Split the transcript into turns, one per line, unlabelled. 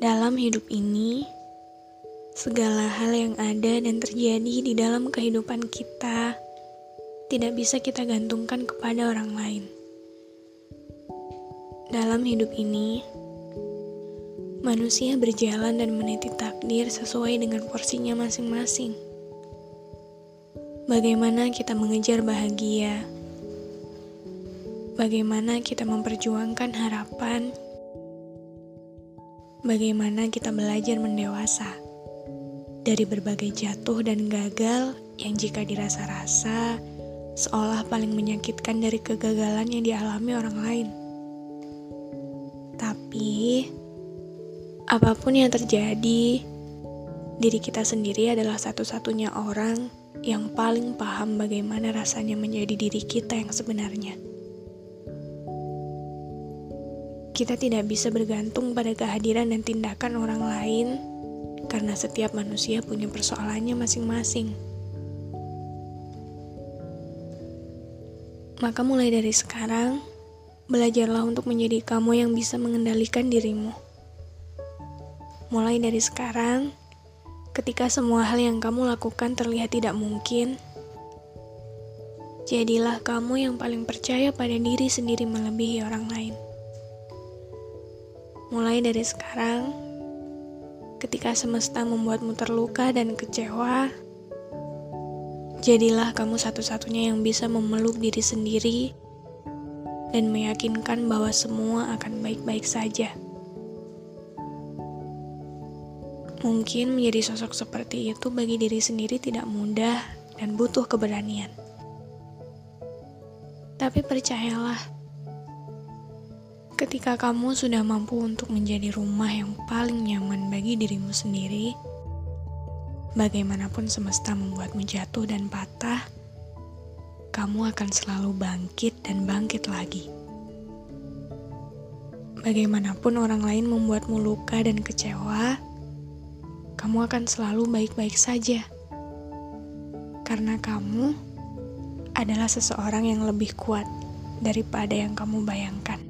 Dalam hidup ini, segala hal yang ada dan terjadi di dalam kehidupan kita tidak bisa kita gantungkan kepada orang lain. Dalam hidup ini, manusia berjalan dan meniti takdir sesuai dengan porsinya masing-masing. Bagaimana kita mengejar bahagia? Bagaimana kita memperjuangkan harapan? Bagaimana kita belajar mendewasa dari berbagai jatuh dan gagal yang jika dirasa-rasa seolah paling menyakitkan dari kegagalan yang dialami orang lain. Tapi, apa pun yang terjadi, diri kita sendiri adalah satu-satunya orang yang paling paham bagaimana rasanya menjadi diri kita yang sebenarnya. Kita tidak bisa bergantung pada kehadiran dan tindakan orang lain karena setiap manusia punya persoalannya masing-masing. Maka mulai dari sekarang, belajarlah untuk menjadi kamu yang bisa mengendalikan dirimu. Mulai dari sekarang, ketika semua hal yang kamu lakukan terlihat tidak mungkin, jadilah kamu yang paling percaya pada diri sendiri melebihi orang lain. Mulai dari sekarang, ketika semesta membuatmu terluka dan kecewa, jadilah kamu satu-satunya yang bisa memeluk diri sendiri dan meyakinkan bahwa semua akan baik-baik saja. Mungkin menjadi sosok seperti itu bagi diri sendiri tidak mudah dan butuh keberanian. Tapi percayalah, Ketika kamu sudah mampu untuk menjadi rumah yang paling nyaman bagi dirimu sendiri, bagaimanapun semesta membuatmu jatuh dan patah, kamu akan selalu bangkit dan bangkit lagi. Bagaimanapun orang lain membuatmu luka dan kecewa, kamu akan selalu baik-baik saja. Karena kamu adalah seseorang yang lebih kuat daripada yang kamu bayangkan.